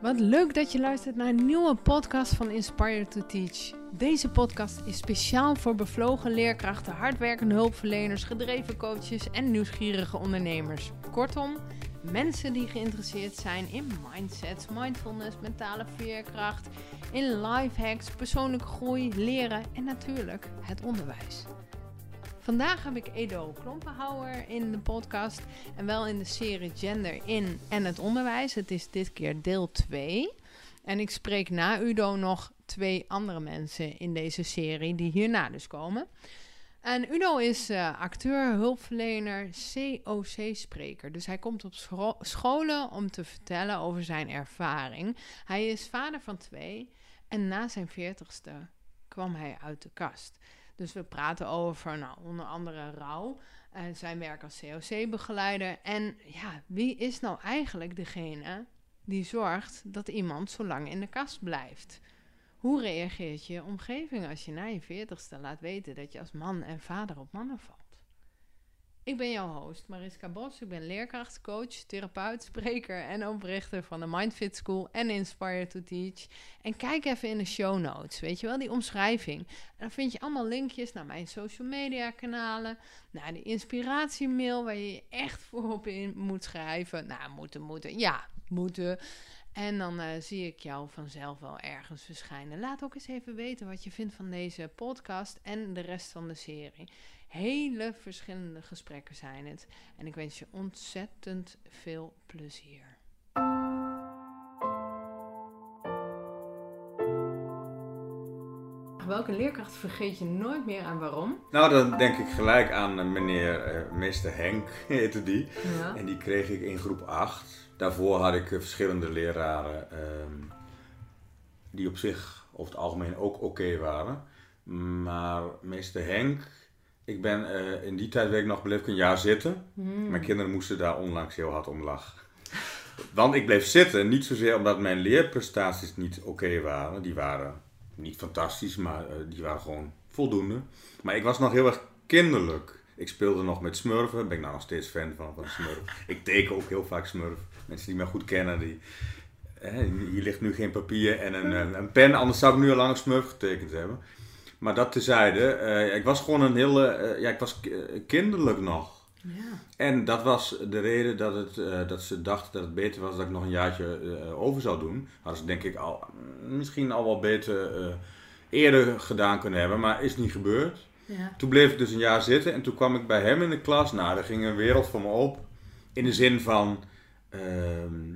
Wat leuk dat je luistert naar een nieuwe podcast van Inspire to Teach. Deze podcast is speciaal voor bevlogen leerkrachten, hardwerkende hulpverleners, gedreven coaches en nieuwsgierige ondernemers. Kortom, mensen die geïnteresseerd zijn in mindsets, mindfulness, mentale veerkracht, in life hacks, persoonlijke groei, leren en natuurlijk het onderwijs. Vandaag heb ik Edo Klompenhouwer in de podcast en wel in de serie Gender in en het onderwijs. Het is dit keer deel 2. En ik spreek na Udo nog twee andere mensen in deze serie die hierna dus komen. En Udo is uh, acteur, hulpverlener, COC-spreker. Dus hij komt op scho scholen om te vertellen over zijn ervaring. Hij is vader van twee en na zijn veertigste kwam hij uit de kast. Dus we praten over nou, onder andere rouw, uh, zijn werk als COC-begeleider. En ja, wie is nou eigenlijk degene die zorgt dat iemand zo lang in de kast blijft? Hoe reageert je omgeving als je na je veertigste laat weten dat je als man en vader op mannen valt? Ik ben jouw host, Mariska Bos. Ik ben leerkracht, coach, therapeut, spreker en oprichter van de Mindfit School en Inspire to Teach. En kijk even in de show notes, weet je wel, die omschrijving. En dan vind je allemaal linkjes naar mijn social media kanalen, naar de inspiratiemail waar je je echt voor op in moet schrijven. Nou, moeten, moeten, ja, moeten. En dan uh, zie ik jou vanzelf wel ergens verschijnen. Laat ook eens even weten wat je vindt van deze podcast en de rest van de serie. Hele verschillende gesprekken zijn het. En ik wens je ontzettend veel plezier. Welke leerkracht vergeet je nooit meer en waarom? Nou, dan denk ik gelijk aan meneer uh, meester Henk, heette die. Ja. En die kreeg ik in groep 8. Daarvoor had ik verschillende leraren um, die op zich over het algemeen ook oké okay waren. Maar meester Henk, ik ben uh, in die tijd weet ik nog, bleef ik een jaar zitten. Mm. Mijn kinderen moesten daar onlangs heel hard om lachen. Want ik bleef zitten, niet zozeer omdat mijn leerprestaties niet oké okay waren. Die waren niet fantastisch, maar uh, die waren gewoon voldoende. Maar ik was nog heel erg kinderlijk. Ik speelde nog met smurfen, ben ik nou nog steeds fan van, van smurf. ik teken ook heel vaak smurf. Mensen die mij goed kennen, die... Hè, hier ligt nu geen papier en een, een, een pen, anders zou ik nu al lang smurf getekend hebben. Maar dat tezijde, uh, ik was gewoon een hele, uh, ja, ik was kinderlijk nog. Ja. En dat was de reden dat, het, uh, dat ze dachten dat het beter was dat ik nog een jaartje over zou doen. Hadden ze denk ik al, misschien al wel beter eerder gedaan kunnen hebben, maar is niet gebeurd. Ja. Toen bleef ik dus een jaar zitten en toen kwam ik bij hem in de klas. Nou, er ging een wereld voor me op. In de zin van, ehm,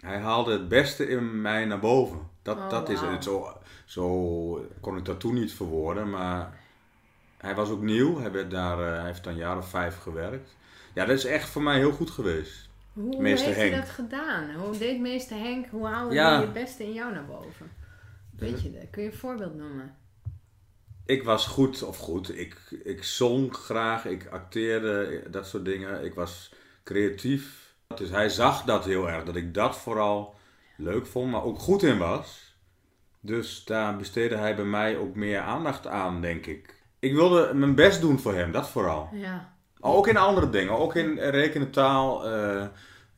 hij haalde het beste in mij naar boven. Dat, oh, dat is het. Zo, zo kon ik dat toen niet verwoorden, maar hij was ook nieuw. Hij, werd daar, uh, hij heeft daar een jaar of vijf gewerkt. Ja, dat is echt voor mij heel goed geweest. Hoe meester heeft Henk. hij dat gedaan? Hoe deed meester Henk, hoe haalde ja. hij het beste in jou naar boven? Weet je dat? Kun je een voorbeeld noemen? Ik was goed, of goed, ik, ik zong graag, ik acteerde, dat soort dingen. Ik was creatief. Dus hij zag dat heel erg, dat ik dat vooral leuk vond, maar ook goed in was. Dus daar besteedde hij bij mij ook meer aandacht aan, denk ik. Ik wilde mijn best doen voor hem, dat vooral. Ja. Ook in andere dingen, ook in rekenen taal. Uh,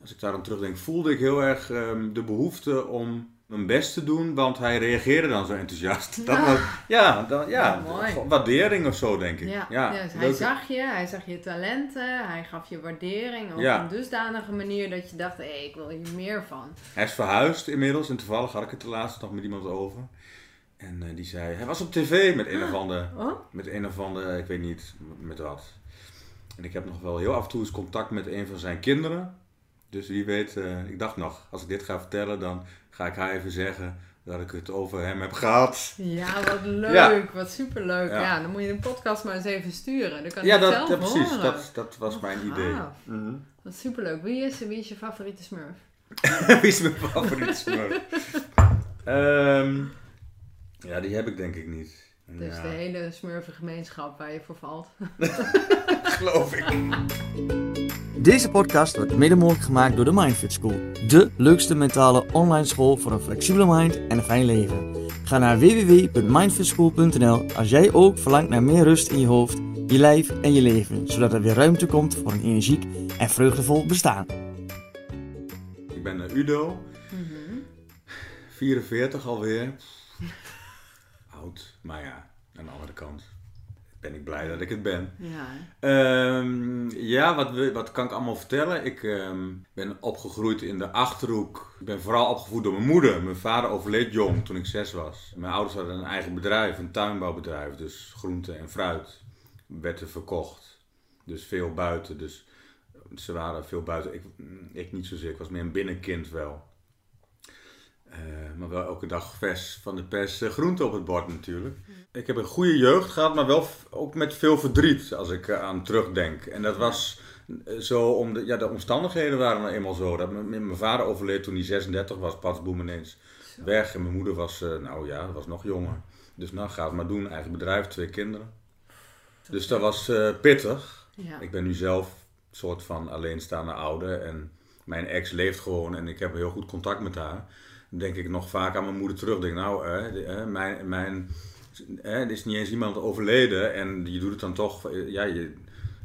als ik daar aan terugdenk, voelde ik heel erg um, de behoefte om mijn best te doen, want hij reageerde dan zo enthousiast. Ja, dat was, ja, dan, ja, ja waardering of zo, denk ik. Ja, ja, dus hij zag je, hij zag je talenten, hij gaf je waardering op een dusdanige manier dat je dacht, hé, hey, ik wil hier meer van. Hij is verhuisd inmiddels en toevallig had ik het de laatste nog met iemand over. En uh, die zei, hij was op tv met een of andere, oh? met een of andere, ik weet niet met wat. En ik heb nog wel heel af en toe eens contact met een van zijn kinderen. Dus wie weet, uh, ik dacht nog, als ik dit ga vertellen, dan ga ik haar even zeggen dat ik het over hem heb gehad. Ja, wat leuk, wat superleuk. Ja. ja, dan moet je een podcast maar eens even sturen. Dan kan ja, dat, zelf ja, precies, dat, dat was mijn idee. Mm Wat superleuk. Wie is, wie is je favoriete smurf? wie is mijn favoriete smurf? um, ja, die heb ik denk ik niet. Dus ja. de hele smurfige gemeenschap waar je voor valt. Geloof ik. Deze podcast wordt mede mogelijk gemaakt door de Mindfit School. De leukste mentale online school voor een flexibele mind en een fijn leven. Ga naar www.mindfitschool.nl als jij ook verlangt naar meer rust in je hoofd, je lijf en je leven. Zodat er weer ruimte komt voor een energiek en vreugdevol bestaan. Ik ben Udo. Mm 44 alweer. Oud, maar ja, aan de andere kant ben ik blij dat ik het ben. Ja. Ehm, ja, wat, wat kan ik allemaal vertellen? Ik ehm, ben opgegroeid in de Achterhoek. Ik ben vooral opgevoed door mijn moeder. Mijn vader overleed jong toen ik zes was. Mijn ouders hadden een eigen bedrijf, een tuinbouwbedrijf. Dus groente en fruit werd er verkocht. Dus veel buiten. Dus ze waren veel buiten. Ik, ik niet zozeer. Ik was meer een binnenkind wel. Eh, maar wel elke dag vers van de pers eh, groente op het bord natuurlijk. Ik heb een goede jeugd gehad, maar wel ook met veel verdriet als ik eh, aan terugdenk. En dat was eh, zo om de, ja, de omstandigheden waren nou eenmaal zo. Dat mijn, vader overleed toen hij 36 was, pas boem ineens Zo. weg. En mijn moeder was, eh, nou ja, was nog jonger. Dus nou, ga het maar doen. Eigen bedrijf, twee kinderen. Dus dat was pittig. Ja. Ik ben nu zelf een soort van alleenstaande ouder. En mijn ex leeft gewoon en ik heb heel goed contact met haar. Dan denk ik nog vaak aan mijn moeder terug. Denk, nou, mijn, mijn, er is niet eens iemand overleden. En je doet het dan toch. Ja, je,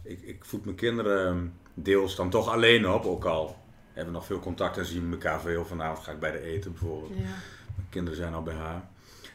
ik, ik voed mijn kinderen deels dan toch alleen op. Ook al hebben we nog veel contact en zien we elkaar veel. Vanavond ga ik bij de eten bijvoorbeeld. Ja. Mijn kinderen zijn al bij haar.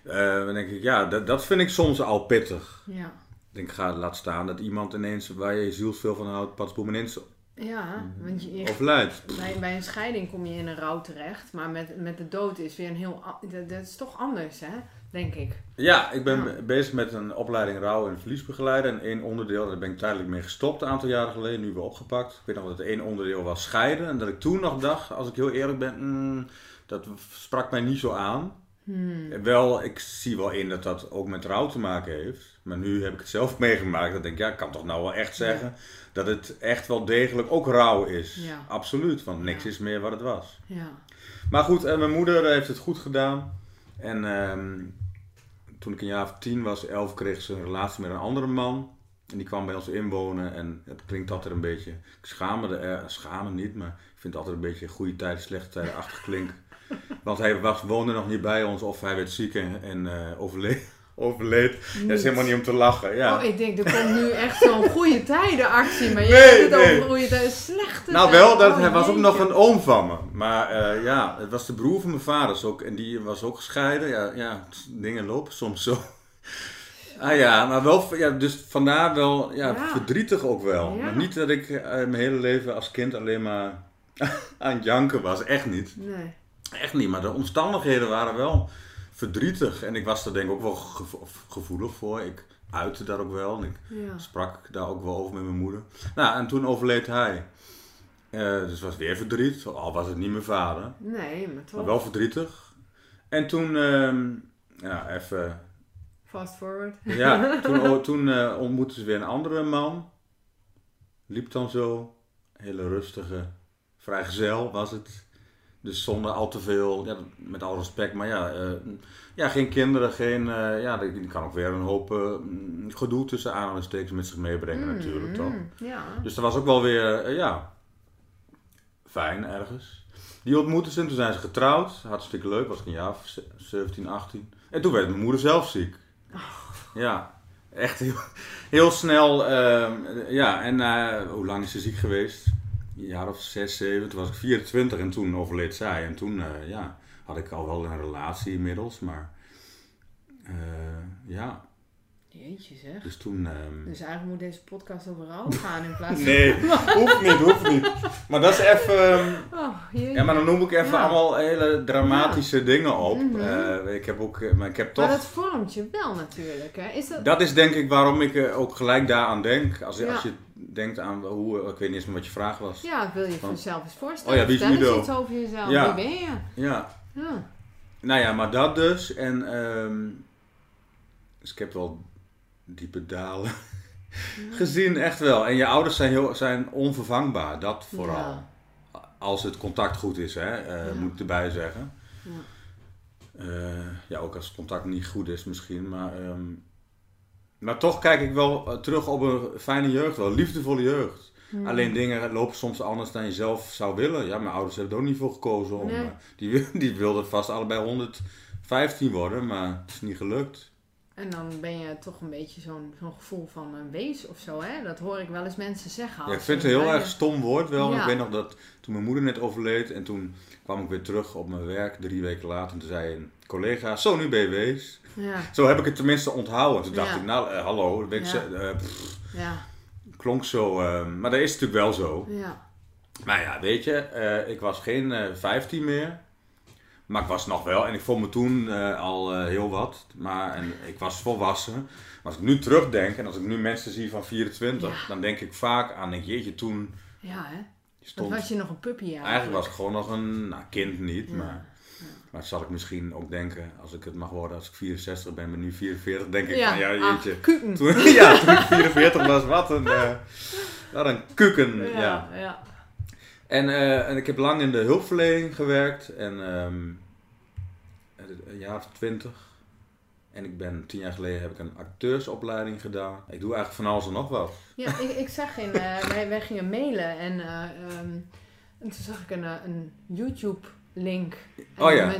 Eh, dan denk ik, ja, dat, dat vind ik soms al pittig. Ja. Ik denk, ga laat staan dat iemand ineens waar je zielsveel van houdt, pas boem ineens Ja, want je, overlijdt. bij, bij een scheiding kom je in een rouw terecht, maar met, met de dood is weer een heel... dat is toch anders, hè? Denk ik. Ja, ik ben Ja. bezig met een opleiding rouw- en verliesbegeleider. En één onderdeel, daar ben ik tijdelijk mee gestopt een aantal jaren geleden, nu weer opgepakt. Ik weet nog dat het één onderdeel was scheiden. En dat ik toen nog dacht, als ik heel eerlijk ben, mm, dat sprak mij niet zo aan. Hmm. Wel, ik zie wel in dat dat ook met rouw te maken heeft. Maar nu heb ik het zelf meegemaakt. Dat ik denk, ja, ik kan toch nou wel echt zeggen dat het echt wel degelijk ook rouw is. Ja. Absoluut, want niks Ja. is meer wat het was. Ja. Maar goed, en mijn moeder heeft het goed gedaan. En ehm, toen ik een jaar of tien was, elf, kreeg ze een relatie met een andere man. En die kwam bij ons inwonen. En het klinkt altijd een beetje, ik schaam me er, me niet, maar ik vind het altijd een beetje goede tijden, slechte tijden achtig klinken. Want hij was, woonde nog niet bij ons of hij werd ziek en, en eh, overleed. Overleed. Dat is helemaal niet om te lachen. Ja. Oh, ik denk, er komt nu echt zo'n goede tijdenactie, maar je Nee, hebt het nee. over goede tijden, slechte Nou wel, dat, Oh, hij was ook nog een oom van me. Maar eh, ja, het was de broer van mijn vader. ook, en die was ook gescheiden. Ja, ja, dingen lopen soms zo. Ah ja, maar wel, ja, dus vandaar wel ja, Ja. verdrietig ook wel. Ja. Maar niet dat ik eh, mijn hele leven als kind alleen maar aan het janken was. Echt niet. Nee. Echt niet, maar de omstandigheden waren wel verdrietig. En ik was er denk ik ook wel gevo- gevoelig voor. Ik uitte daar ook wel. En ik Ja. sprak daar ook wel over met mijn moeder. Nou, en toen overleed hij. Eh, dus het was weer verdriet, al was het niet mijn vader. Nee, maar toch. Maar wel verdrietig. En toen, ehm, ja, even. Fast forward. Ja, toen, toen eh, ontmoette ze weer een andere man. Liep dan zo. Hele rustige vrijgezel was het. Dus zonder al te veel, ja, met al respect, maar ja, eh, ja geen kinderen, geen, eh, ja, die die kan ook weer een hoop eh, gedoe tussen aanhalingstekens met zich meebrengen natuurlijk, toch? Mm, Ja. Dus dat was ook wel weer, ja, fijn ergens. Die ontmoetten ze en toen zijn ze getrouwd. Hartstikke leuk, was ik een jaar of ze- 17, 18. En toen werd mijn moeder zelf ziek. Ja, echt heel, heel snel. ehm, ja, en hoe lang is ze ziek geweest? Een jaar of 6, 7. Toen was ik 24 en toen overleed zij. En toen, eh, ja, had ik al wel een relatie inmiddels. Maar, eh, ja, Jeetje zeg. dus toen... ehm, Dus eigenlijk moet deze podcast over rouw gaan in plaats van... Nee, hoeft niet, hoeft niet. Maar dat is even. ehm, Oh. Ja, maar dan noem ik even Ja. allemaal hele dramatische dingen op. Mhm. Eh, ik heb ook, maar ik heb toch. Maar dat vormt je wel natuurlijk, hè? Is dat... Dat is denk ik waarom ik ook gelijk daaraan denk. Als, als je denkt aan hoe, ik weet niet eens meer wat je vraag was. Ja, wil je Van- jezelf eens voorstellen? Oh ja, wie is Vertel eens Udo? iets over jezelf. Ja. Wie ben je? Ja, Ja. nou ja, maar dat dus. En ehm, dus ik heb wel diepe dalen gezien, echt wel. En je ouders zijn, heel, zijn onvervangbaar, dat vooral. Ja. Als het contact goed is, hè, eh, Ja. moet ik erbij zeggen. Ja. Eh, ja, ook als het contact niet goed is misschien. Maar, ehm, maar toch kijk ik wel eh, terug op een fijne jeugd, wel liefdevolle jeugd. Hmm. Alleen dingen lopen soms anders dan je zelf zou willen. Ja, mijn ouders hebben er ook niet voor gekozen. Om, Nee. eh, die wilden vast allebei 115 worden, maar het is niet gelukt. En dan ben je toch een beetje zo'n zo'n gevoel van een wees of zo, hè? Dat hoor ik wel eens mensen zeggen. Ja, ik vind het een heel erg stom woord wel. Ik weet nog dat toen mijn moeder net overleed en toen kwam ik weer terug op mijn werk drie weken later. En toen zei een collega, zo nu ben je wees. Ja. Zo heb ik het tenminste onthouden. Toen dacht ik, nou uh, hallo. Uh, ja. klonk zo. Uh, maar dat is natuurlijk wel zo. Ja. Maar ja, weet je, ik was geen 15 meer. Maar ik was nog wel, en ik vond me toen uh, al uh, heel wat. Maar en ik was volwassen. Maar als ik nu terugdenk en als ik nu mensen zie van 24, ja. dan denk ik vaak aan, denk, jeetje, toen. Ja, hè? Stond, was je nog een puppy eigenlijk. eigenlijk was ik gewoon nog een nou, kind niet, ja. maar. Maar zal ik misschien ook denken, als ik het mag worden, als ik 64 ben, maar nu 44, denk ik van ja, jeetje. Ach, toen, ja, toen ik 44 was, wat een, uh, wat een kuken. Ja, ja. En, uh, en ik heb lang in de hulpverlening gewerkt en um, een jaar of twintig. En ik ben tien jaar geleden heb ik een acteursopleiding gedaan. Ik doe eigenlijk van alles en nog wat. Ja, ik, ik zag in, uh, wij, wij gingen mailen en, um, en toen zag ik een, een YouTube link. oh ja, met,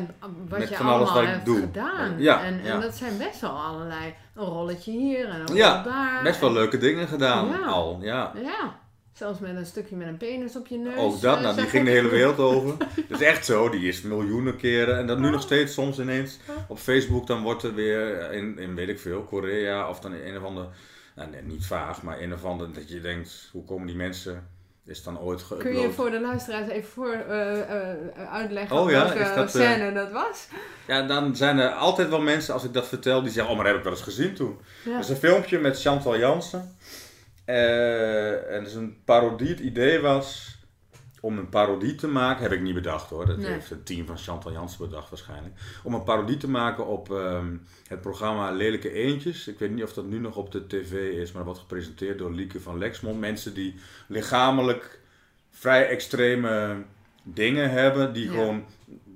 wat met je van alles wat ik doe. gedaan. Ja, en, ja. en dat zijn best wel allerlei, een rolletje hier en een rolletje ja, daar. best wel leuke dingen gedaan al, ja. Ja. Zelfs met een stukje met een penis op je neus. Ook dat, nou, die ging de hele wereld over. Dat is echt zo, die is miljoenen keren. En dat nu nog steeds soms ineens op Facebook, dan wordt er weer in, in weet ik veel, Korea of dan een of andere, nou, niet vaag, maar een of andere, dat je denkt, hoe komen die mensen, is dan ooit geüpload. Kun je voor de luisteraars even voor, uh, uh, uitleggen oh, ja, welke dat, scène dat was? Ja, dan zijn er altijd wel mensen, als ik dat vertel, die zeggen, oh maar dat heb ik wel eens gezien toen. Ja. Dat is een filmpje met Chantal Jansen. En dus een parodie, het idee was om een parodie te maken, heb ik niet bedacht hoor, dat heeft het team van Chantal Jansen bedacht waarschijnlijk. Om een parodie te maken op um, het programma Lelijke Eentjes. Ik weet niet of dat nu nog op de tv is, maar dat wordt gepresenteerd door Lieke van Lexmond. Mensen die lichamelijk vrij extreme dingen hebben, die gewoon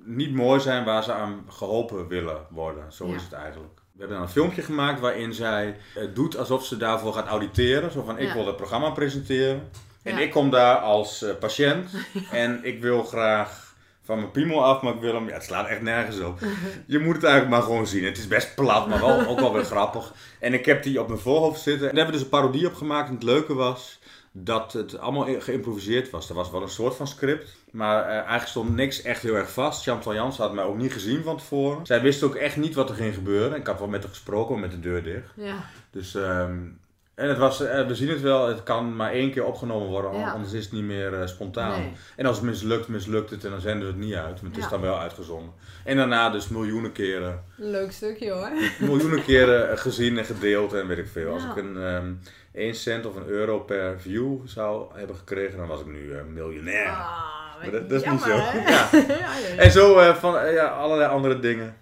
niet mooi zijn waar ze aan geholpen willen worden. Zo ja. is het eigenlijk. We hebben dan een filmpje gemaakt waarin zij het doet alsof ze daarvoor gaat auditeren. Zo van, ik wil het programma presenteren. En ik kom daar als uh, patiënt. en ik wil graag van mijn piemel af, maar ik wil hem... Ja, het slaat echt nergens op. Je moet het eigenlijk maar gewoon zien. Het is best plat, maar wel, ook wel weer grappig. En ik heb die op mijn voorhoofd zitten. En daar hebben we dus een parodie op gemaakt. En het leuke was dat het allemaal geïmproviseerd was. Er was wel een soort van script, maar uh, eigenlijk stond niks echt heel erg vast. Chantal Jans had mij ook niet gezien van tevoren. Zij wist ook echt niet wat er ging gebeuren. Ik had wel met haar gesproken, met de deur dicht. Ja. Dus, um, en het was, uh, we zien het wel, het kan maar één keer opgenomen worden, ja. anders is het niet meer uh, spontaan. Nee. En als het mislukt, mislukt het en dan zenden we het niet uit. Maar het is dan wel uitgezonden. En daarna dus miljoenen keren. Leuk stukje hoor. Miljoenen keren gezien en gedeeld en weet ik veel. Als ik een... Um, 1 cent of een euro per view zou hebben gekregen, dan was ik nu uh, miljonair. Ah, maar dat, dat is niet zo. En zo uh, van ja, allerlei andere dingen.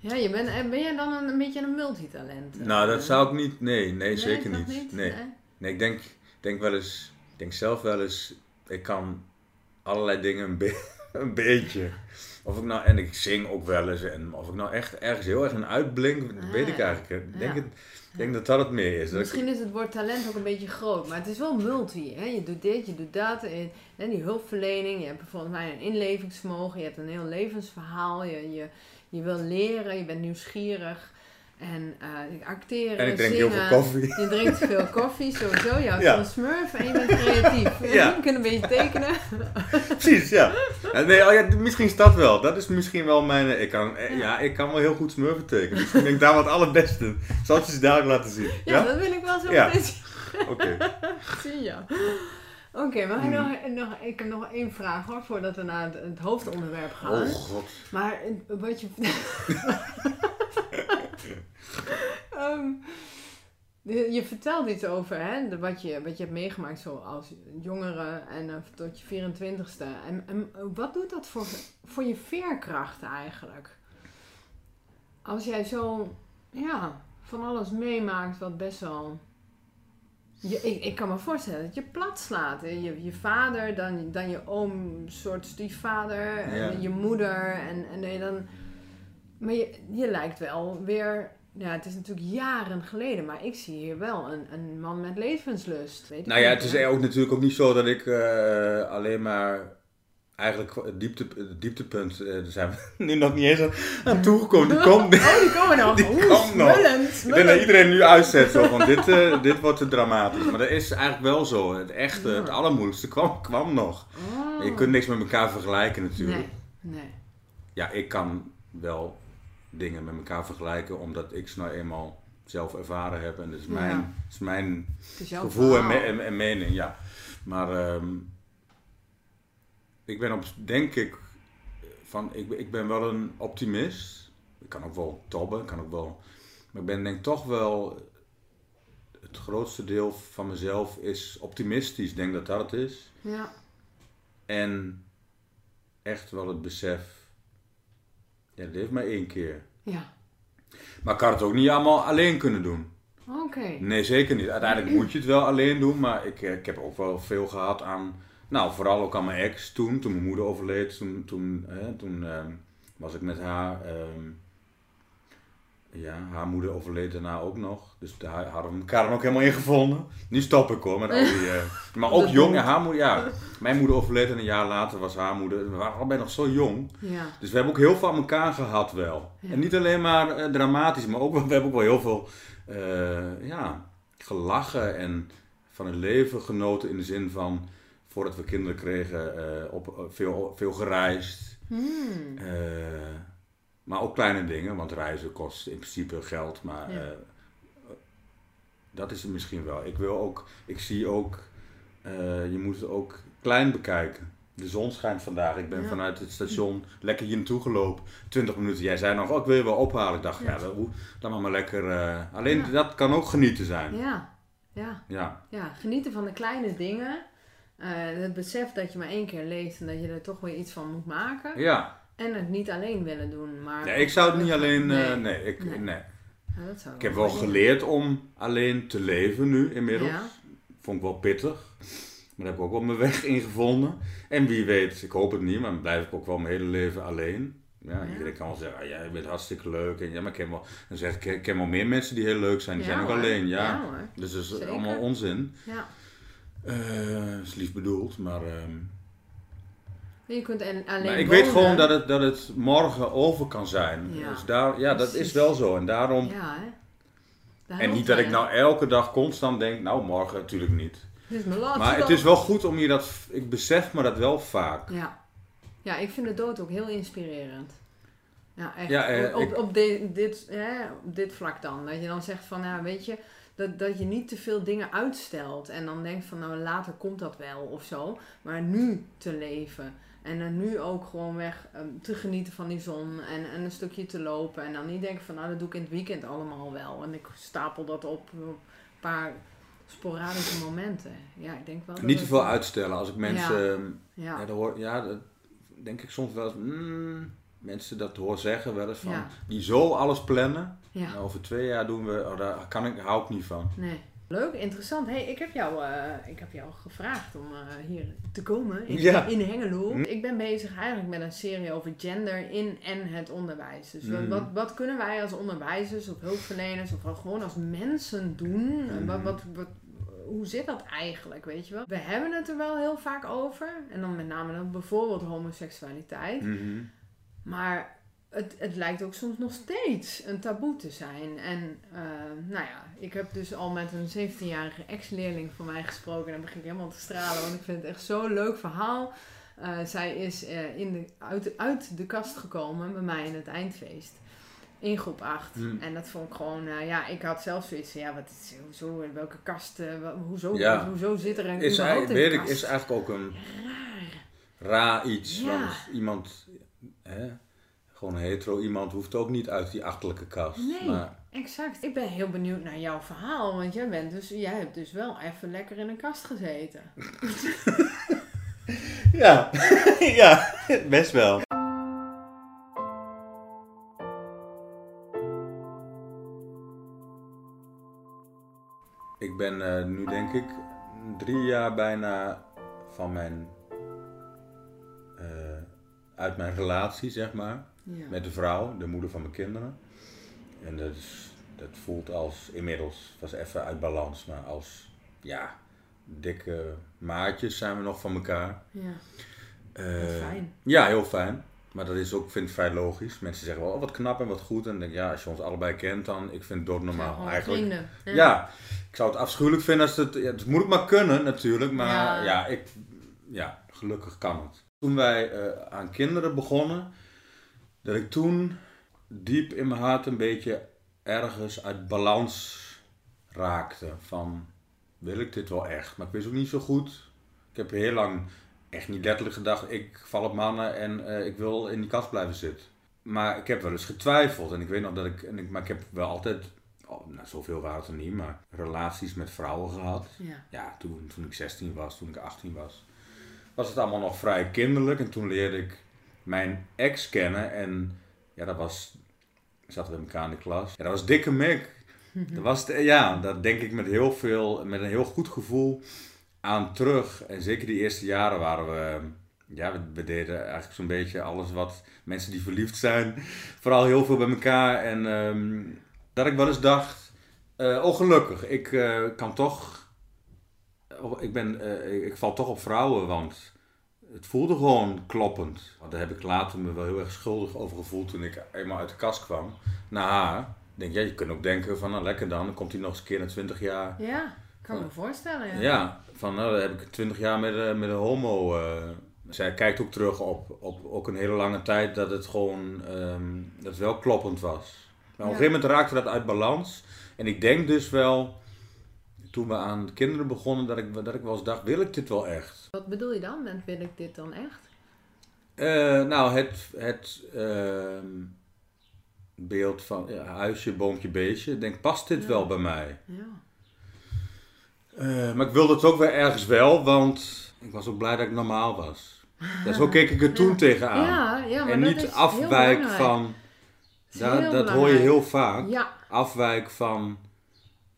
Ja, je bent, ben jij dan een, een beetje een multitalent? Nou, dat zou ik niet. Nee, nee, zeker niet. niet. Nee. nee. nee. ik denk, denk wel eens, ik denk zelf wel eens, ik kan allerlei dingen een, be een beetje. Of ik nou, en ik zing ook wel eens. En of ik nou echt ergens heel erg een uitblink, ah, weet ik eigenlijk. Ik denk, het, denk dat dat het meer is. Misschien is het woord talent ook een beetje groot, maar het is wel multi. Hè? Je doet dit, je doet dat. En, die hulpverlening, je hebt bijvoorbeeld mij een inlevingsvermogen, je hebt een heel levensverhaal. Je, je, je wil leren, je bent nieuwsgierig. En uh, acteren, En ik drink zingen. heel veel koffie. Je drinkt veel koffie, sowieso. Je houdt ja. van smurf en je bent creatief. Ja. Je kunt een beetje tekenen. Precies, ja. Nee, oh ja. Misschien is dat wel. Dat is misschien wel mijn... Eh, ik kan, eh, ja. ja ik kan wel heel goed smurfen tekenen. Ik denk daar wat allerbeste. Zal ik je ze dadelijk laten zien? Ja, ja? dat wil ik wel zo meteen Oké. Okay. Zie je. Oké, okay, maar hmm. nog, nog, ik heb nog één vraag hoor, voordat we naar het, het hoofdonderwerp gaan. Oh god. Maar wat je... um, je vertelt iets over hè, wat, je, wat je hebt meegemaakt zo als jongere en uh, tot je 24ste. En, en wat doet dat voor, voor je veerkracht eigenlijk? Als jij zo ja, van alles meemaakt wat best wel... Je, ik, ik kan me voorstellen dat je plat slaat. Je, je vader, dan, dan je oom, soort stiefvader, en je moeder. En, en dan, maar je, je lijkt wel weer ja, het is natuurlijk jaren geleden, maar ik zie hier wel een, een man met levenslust. Weet nou ja, het is ook natuurlijk ook niet zo dat ik uh, alleen maar eigenlijk het, diepte, het dieptepunt, uh, daar zijn we nu nog niet eens aan, toegekomen. Die komt, oh, die komen nog. Die komt nog. Ik denk dat iedereen nu uitzet, zo, want dit, uh, dit wordt te dramatisch. Maar dat is eigenlijk wel zo. Het echte, het allermoeilijkste kwam, kwam nog. Oh. Je kunt niks met elkaar vergelijken natuurlijk. Nee. nee. Ja, ik kan wel dingen met elkaar vergelijken, omdat ik ze nou eenmaal zelf ervaren heb. En dat is mijn, ja. is mijn gevoel en, me en, mening, ja. Maar um, ik ben op, denk ik, van, ik, ik ben wel een optimist. Ik kan ook wel tobben, kan ook wel. Maar ik ben denk toch wel. Het grootste deel van mezelf is optimistisch. Ik denk dat dat het is. Ja. En echt wel het besef. Ja, dit heeft maar één keer. Ja. Maar ik had het ook niet allemaal alleen kunnen doen. Oké. Nee, zeker niet. Uiteindelijk moet je het wel alleen doen. Maar ik, ik heb ook wel veel gehad aan nou, vooral ook aan mijn ex toen, toen mijn moeder overleed. Toen, toen, hè, toen ehm, was ik met haar. Ehm, ja, haar moeder overleed daarna ook nog. Dus daar hadden we elkaar dan ook helemaal in gevonden. Nu stop ik hoor, met al die... Uh, maar ook jong, ja, haar moeder, ja. Mijn moeder overleed en een jaar later was haar moeder. We waren allebei nog zo jong. Ja. Dus we hebben ook heel veel aan elkaar gehad wel. En niet alleen maar uh, dramatisch, maar ook, we hebben ook wel heel veel uh, ja, gelachen en van het leven genoten in de zin van voordat we kinderen kregen, uh, op, eh, veel, veel gereisd. Hmm. Uh, maar ook kleine dingen, want reizen kost in principe geld. Maar ja. dat is het misschien wel. Ik wil ook, ik zie ook, je moet het ook klein bekijken. De zon schijnt vandaag. Ik ben ja. vanuit het station lekker hier naartoe gelopen. 20 minuten. Jij zei nog, oh, ik wil je wel ophalen. Ik dacht, ja, ja dan maar, maar lekker. alleen dat kan ook genieten zijn. Ja. Ja. ja. Ja, genieten van de kleine dingen. Uh, het besef dat je maar één keer leeft en dat je er toch weer iets van moet maken. Ja. En het niet alleen willen doen. Maar nee, ik zou het niet alleen. Nee, uh, nee, ik, nee. nee. Ja, dat zou ik heb wel geleerd om alleen te leven nu inmiddels. Ja. Vond ik wel pittig. Maar daar heb ik ook wel mijn weg in gevonden. En wie weet, ik hoop het niet, maar dan blijf ik ook wel mijn hele leven alleen. Ja, ja. iedereen kan wel zeggen, ah, ja, je bent hartstikke leuk. En, ja, maar ik ken wel, dan zeg ik, ik ken wel meer mensen die heel leuk zijn. Die zijn ook hoor. alleen, ja. dus dat is Zeker. allemaal onzin. Ja. Uh, is lief bedoeld, maar. Um, je kunt alleen. Maar ik weet gewoon dat het, dat het morgen over kan zijn. Ja, dus daar, ja dat is wel zo. En daarom. Ja, hè? En niet dat ik nou elke dag constant denk, nou morgen natuurlijk niet. Dit is mijn maar het is wel goed om je dat. Ik besef me dat wel vaak. Ja, ja ik vind de dood ook heel inspirerend. Ja, echt. Ja, eh, op, op, op, de, dit, hè, op dit vlak dan. Dat je dan zegt van, ja, weet je dat, dat je niet te veel dingen uitstelt. En dan denkt van nou later komt dat wel of zo. Maar nu te leven. En dan nu ook gewoon weg um, te genieten van die zon. En, en een stukje te lopen. En dan niet denken van nou dat doe ik in het weekend allemaal wel. En ik stapel dat op een paar sporadische momenten. Ja, ik denk wel. Niet te veel uitstellen. Als ik mensen. Ja. Ja. Ja, hoor, ja dat denk ik soms wel eens. Mm, mensen dat hoor zeggen wel eens van. Ja. Die zo alles plannen. Ja. Over twee jaar doen we, oh, daar kan ik, hou ik niet van. Nee. Leuk, interessant. Hey, ik, heb jou, uh, ik heb jou gevraagd om uh, hier te komen in, ja. in Hengelo. Hm. Ik ben bezig eigenlijk met een serie over gender in en het onderwijs. Dus Mm. wat, wat kunnen wij als onderwijzers of hulpverleners of gewoon als mensen doen? Mm. Wat, wat, wat, hoe zit dat eigenlijk, weet je wel? We hebben het er wel heel vaak over. En dan met name dan bijvoorbeeld homoseksualiteit. Mm-hmm. Maar het, het lijkt ook soms nog steeds een taboe te zijn. En uh, nou ja, ik heb dus al met een 17-jarige ex-leerling van mij gesproken. En dan begin ik helemaal te stralen, want ik vind het echt zo'n leuk verhaal. Uh, zij is uh, in de, uit, uit de kast gekomen bij mij in het eindfeest. In groep 8. Mm. En dat vond ik gewoon, ja, ik had zelf zoiets van, ja, wat is, hoezo, in welke kast, hoezo, Ja. hoezo zit er een Is, een weet ik, is eigenlijk ook een Raar. raar iets. Ja. Want iemand, hè, gewoon hetero iemand, hoeft ook niet uit die achterlijke kast. Nee. Maar, Exact. Ik ben heel benieuwd naar jouw verhaal, want jij bent dus, jij hebt dus wel even lekker in een kast gezeten. ja, ja, best wel. Ik ben eh, nu denk ik drie jaar bijna van mijn, eh, uit mijn relatie, zeg maar, Ja. met de vrouw, de moeder van mijn kinderen. En dat, is, dat voelt als, inmiddels, was even uit balans, maar als, ja, dikke maatjes zijn we nog van elkaar. Ja. fijn. Ja, heel fijn. Maar dat is ook, vind ik vrij logisch. Mensen zeggen wel, oh, wat knap en wat goed. En dan denk ik, ja, als je ons allebei kent, dan, ik vind het doodnormaal. Ja, Eigenlijk. Vrienden. Ja. Ja, ik zou het afschuwelijk vinden als het... Ja, het moet maar kunnen natuurlijk, maar Ja. ja, ik, ja gelukkig kan het. Toen wij eh, aan kinderen begonnen, dat ik toen diep in mijn hart een beetje ergens uit balans raakte. Van, wil ik dit wel echt? Maar ik wist ook niet zo goed. Ik heb heel lang echt niet letterlijk gedacht, ik val op mannen en eh, ik wil in die kast blijven zitten. Maar ik heb wel eens getwijfeld en ik weet nog dat ik, en ik maar ik heb wel altijd, oh, nou zoveel waren het er niet, maar relaties met vrouwen gehad. Ja. Ja, toen, toen ik 16 was, toen ik 18 was, was het allemaal nog vrij kinderlijk. En toen leerde ik mijn ex kennen en ja, dat was, zaten we met elkaar in de klas. Ja, dat was dikke Mick. Dat was, ja, dat denk ik met heel veel, met een heel goed gevoel aan terug. En zeker die eerste jaren waren we, ja, we, we deden eigenlijk zo'n beetje alles wat mensen die verliefd zijn, vooral heel veel bij elkaar. En ehm, dat ik wel eens dacht, oh gelukkig, ik eh, kan toch, oh, ik, ben, eh, ik val toch op vrouwen, want het voelde gewoon kloppend. Want daar heb ik later me wel heel erg schuldig over gevoeld toen ik eenmaal uit de kast kwam. Na haar, denk ja, je kunt ook denken van, nou lekker dan, dan komt hij nog eens een keer na 20 jaar. Ja, kan me voorstellen. Ja. Ja, van nou, dan heb ik 20 jaar met, eh, met een homo. eh. zij kijkt ook terug op, op ook een hele lange tijd dat het gewoon ehm, dat het wel kloppend was. Maar op een gegeven moment raakte dat uit balans. En ik denk dus wel, toen we aan de kinderen begonnen, dat ik, dat ik wel eens dacht, wil ik dit wel echt? Wat bedoel je dan met wil ik dit dan echt? Eh, nou, het, het ehm, beeld van ja, huisje, boompje, beestje. Ik denk, past dit Ja. wel bij mij? Ja. Eh, maar ik wilde het ook weer ergens wel, want ik was ook blij dat ik normaal was. Ja, zo keek ik er toen tegenaan. Ja, ja, maar en dat niet afwijk van. Dat Dat, hoor je heel vaak. Afwijk van,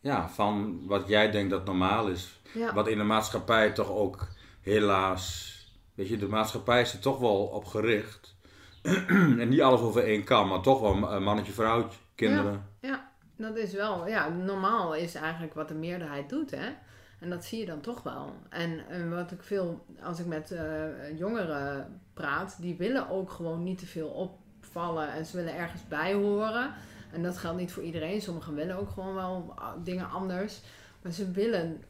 ja, van wat jij denkt dat normaal is. ja. Wat in de maatschappij toch ook helaas. Weet je, de maatschappij is er toch wel op gericht. en niet alles over één kam, maar toch wel mannetje, vrouwtje, kinderen. Ja, dat is wel, ja, normaal is eigenlijk wat de meerderheid doet, hè. En dat zie je dan toch wel. En, wat ik veel, als ik met eh, jongeren praat, die willen ook gewoon niet te veel opvallen en ze willen ergens bij horen. En dat geldt niet voor iedereen. Sommigen willen ook gewoon wel ah, dingen anders. Maar ze willen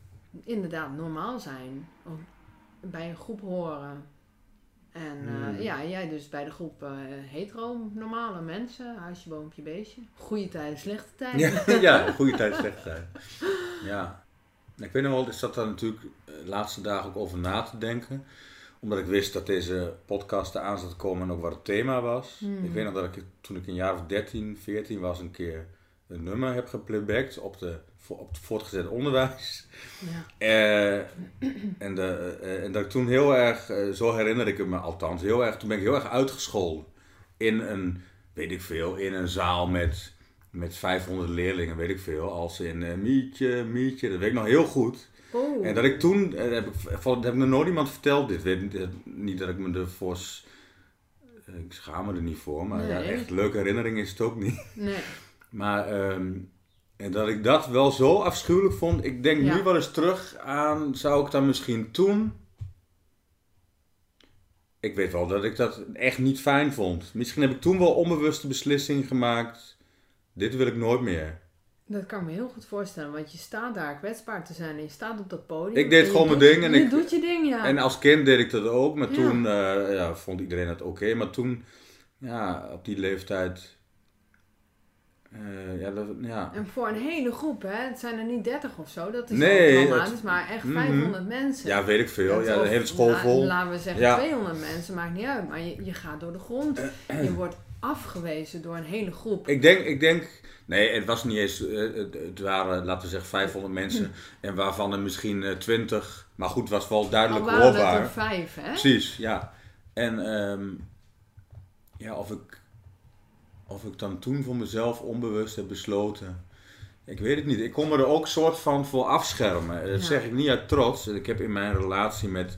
inderdaad normaal zijn. Ook bij een groep horen. En eh, Hmm. ja, jij dus bij de groep eh, hetero, normale mensen, huisje, boompje, beestje. Goede tijden, slechte tijden. Ja, ja goede tijd, slechte tijd. Ja. Ik weet nog wel, ik zat daar natuurlijk eh, de laatste dagen ook over na te denken. Omdat ik wist dat deze podcast eraan zat te komen en ook wat het thema was. Hmm. Ik weet nog dat ik toen ik een jaar of 13, 14 was, een keer een nummer heb geplaybacked op, de, op het voortgezet onderwijs. Ja. Eh, en, de, eh, en dat ik toen heel erg, eh, zo herinner ik het me althans, heel erg, toen ben ik heel erg uitgescholden. In een, weet ik veel, in een zaal met, met 500 leerlingen, weet ik veel. Als in Mietje, Mietje, dat weet ik nog heel goed. Oh. En dat ik toen, eh, heb ik, dat heb ik nog nooit iemand verteld dit. Weet, niet- eh, niet dat ik me ervoor, eh, ik schaam me er niet voor, maar ja, echt leuke herinnering is het ook niet. Nee. Maar ehm, en dat ik dat wel zo afschuwelijk vond. Ik denk Ja. nu wel eens terug aan, zou ik dan misschien toen... Ik weet wel dat ik dat echt niet fijn vond. Misschien heb ik toen wel onbewuste beslissing gemaakt. Dit wil ik nooit meer. Dat kan ik me heel goed voorstellen, want je staat daar kwetsbaar te zijn en je staat op dat podium. Ik deed gewoon mijn ding en je ik- doet je ding, ja. En als kind deed ik dat ook. Maar Ja. toen eh, ja, vond iedereen het oké. Maar toen, ja, op die leeftijd... eh, ja, dat, ja. En voor een hele groep, hè. Het zijn er niet 30 of zo, dat is Nee, het- maar echt Mhm. 500 mensen. ja, weet ik veel. Dat Ja, de hele school la- vol. Laten we zeggen Ja. 200 mensen, maakt niet uit. Maar je, je gaat door de grond. je wordt afgewezen door een hele groep. Ik denk, ik denk, nee, het was niet eens, eh, het, waren, laten we zeggen, 500 mensen. En waarvan er misschien eh, 20, maar goed, het was wel duidelijk waren het hoorbaar. er vijf, hè. Precies, ja. En ehm, ja, of ik, of ik dan toen voor mezelf onbewust heb besloten. Ik weet het niet. Ik kon me er ook soort van voor afschermen. Dat Ja. zeg ik niet uit trots. Ik heb in mijn relatie met,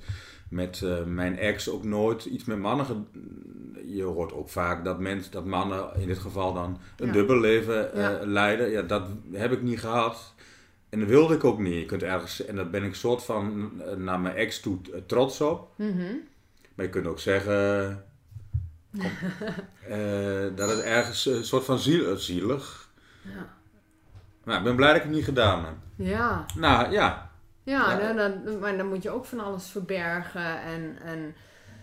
met eh, mijn ex ook nooit iets met mannen. Je hoort ook vaak dat, mensen, dat mannen in dit geval dan een Ja. dubbel leven eh, Ja. leiden. Ja, dat heb ik niet gehad. En dat wilde ik ook niet. Je kunt ergens, en daar ben ik soort van eh, naar mijn ex toe eh, trots op. Mhm. Maar je kunt ook zeggen kom, uh, dat het ergens een soort van ziel, zielig. Ja. Nou, ik ben blij dat ik het niet gedaan heb. Ja. Nou, ja. Ja, ja. Dan, maar dan moet je ook van alles verbergen en... en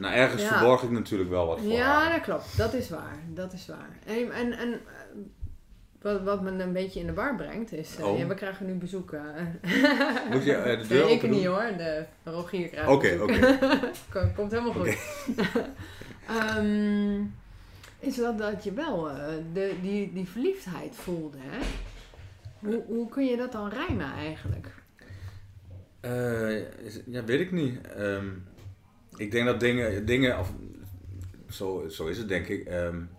nou, ergens verborg ik natuurlijk wel wat voor. Ja, dat klopt. Dat is waar. Dat is waar. En, en, en wat, wat me een beetje in de war brengt is... Uh, ja, we krijgen nu bezoeken. Moet je uh, de deur nee, ik niet hoor. De Rogier krijgt Oké, oké. Komt helemaal goed. um, is dat dat je wel uh, de, die, die verliefdheid voelde, hè? Hoe, hoe kun je dat dan rijmen eigenlijk? ja, weet ik niet. Um, ik denk dat dingen, dingen of, zo, zo is het denk ik. Um,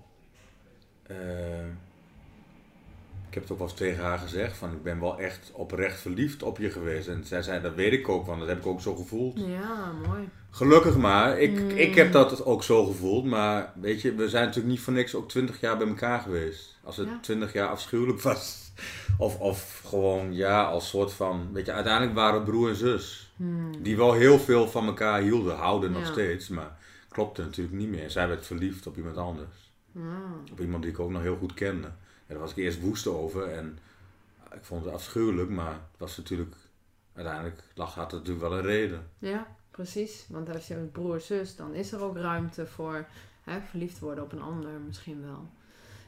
ik heb het ook wel eens tegen haar gezegd, van ik ben wel echt oprecht verliefd op je geweest. En zij zei, dat weet ik ook, want dat heb ik ook zo gevoeld. Ja, mooi. Gelukkig maar. Ik, mm. ik heb dat ook zo gevoeld. Maar weet je, we zijn natuurlijk niet voor niks ook twintig jaar bij elkaar geweest. Als het twintig jaar afschuwelijk was. Of, of gewoon, ja, als soort van... Weet je, uiteindelijk waren we broer en zus. Mm. Die wel heel veel van elkaar hielden. Houden nog steeds. Maar klopte natuurlijk niet meer. Zij werd verliefd op iemand anders. Mm. Op iemand die ik ook nog heel goed kende daar was ik eerst woest over en ik vond het afschuwelijk, maar het was natuurlijk, uiteindelijk lag, had het natuurlijk wel een reden. Ja, precies. Want als je een broer zus, dan is er ook ruimte voor hè, verliefd worden op een ander misschien wel.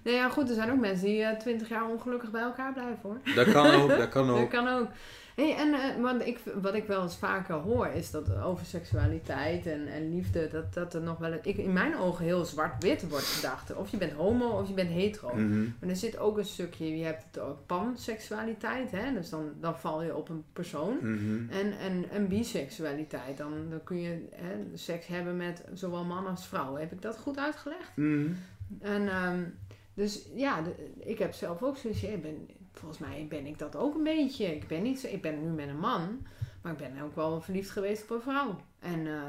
Nee, ja, goed, er zijn ook mensen die uh, twintig jaar ongelukkig bij elkaar blijven hoor. Dat kan ook, dat kan ook. dat kan ook. Hey, en uh, wat, ik, wat ik wel eens vaker hoor, is dat over seksualiteit en, en liefde, dat, dat er nog wel ik, in mijn ogen heel zwart-wit wordt gedacht. Of je bent homo of je bent hetero. Mhm. Maar er zit ook een stukje, je hebt het ook panseksualiteit, hè? dus dan, dan val je op een persoon. Mhm. En, en, en biseksualiteit, dan, dan kun je hè, seks hebben met zowel man als vrouw. Heb ik dat goed uitgelegd? Mhm. En um, dus ja, ik heb zelf ook zoiets, ik ben volgens mij ben ik dat ook een beetje. Ik ben, niet, ik ben nu met een man, maar ik ben ook wel verliefd geweest op een vrouw. En uh,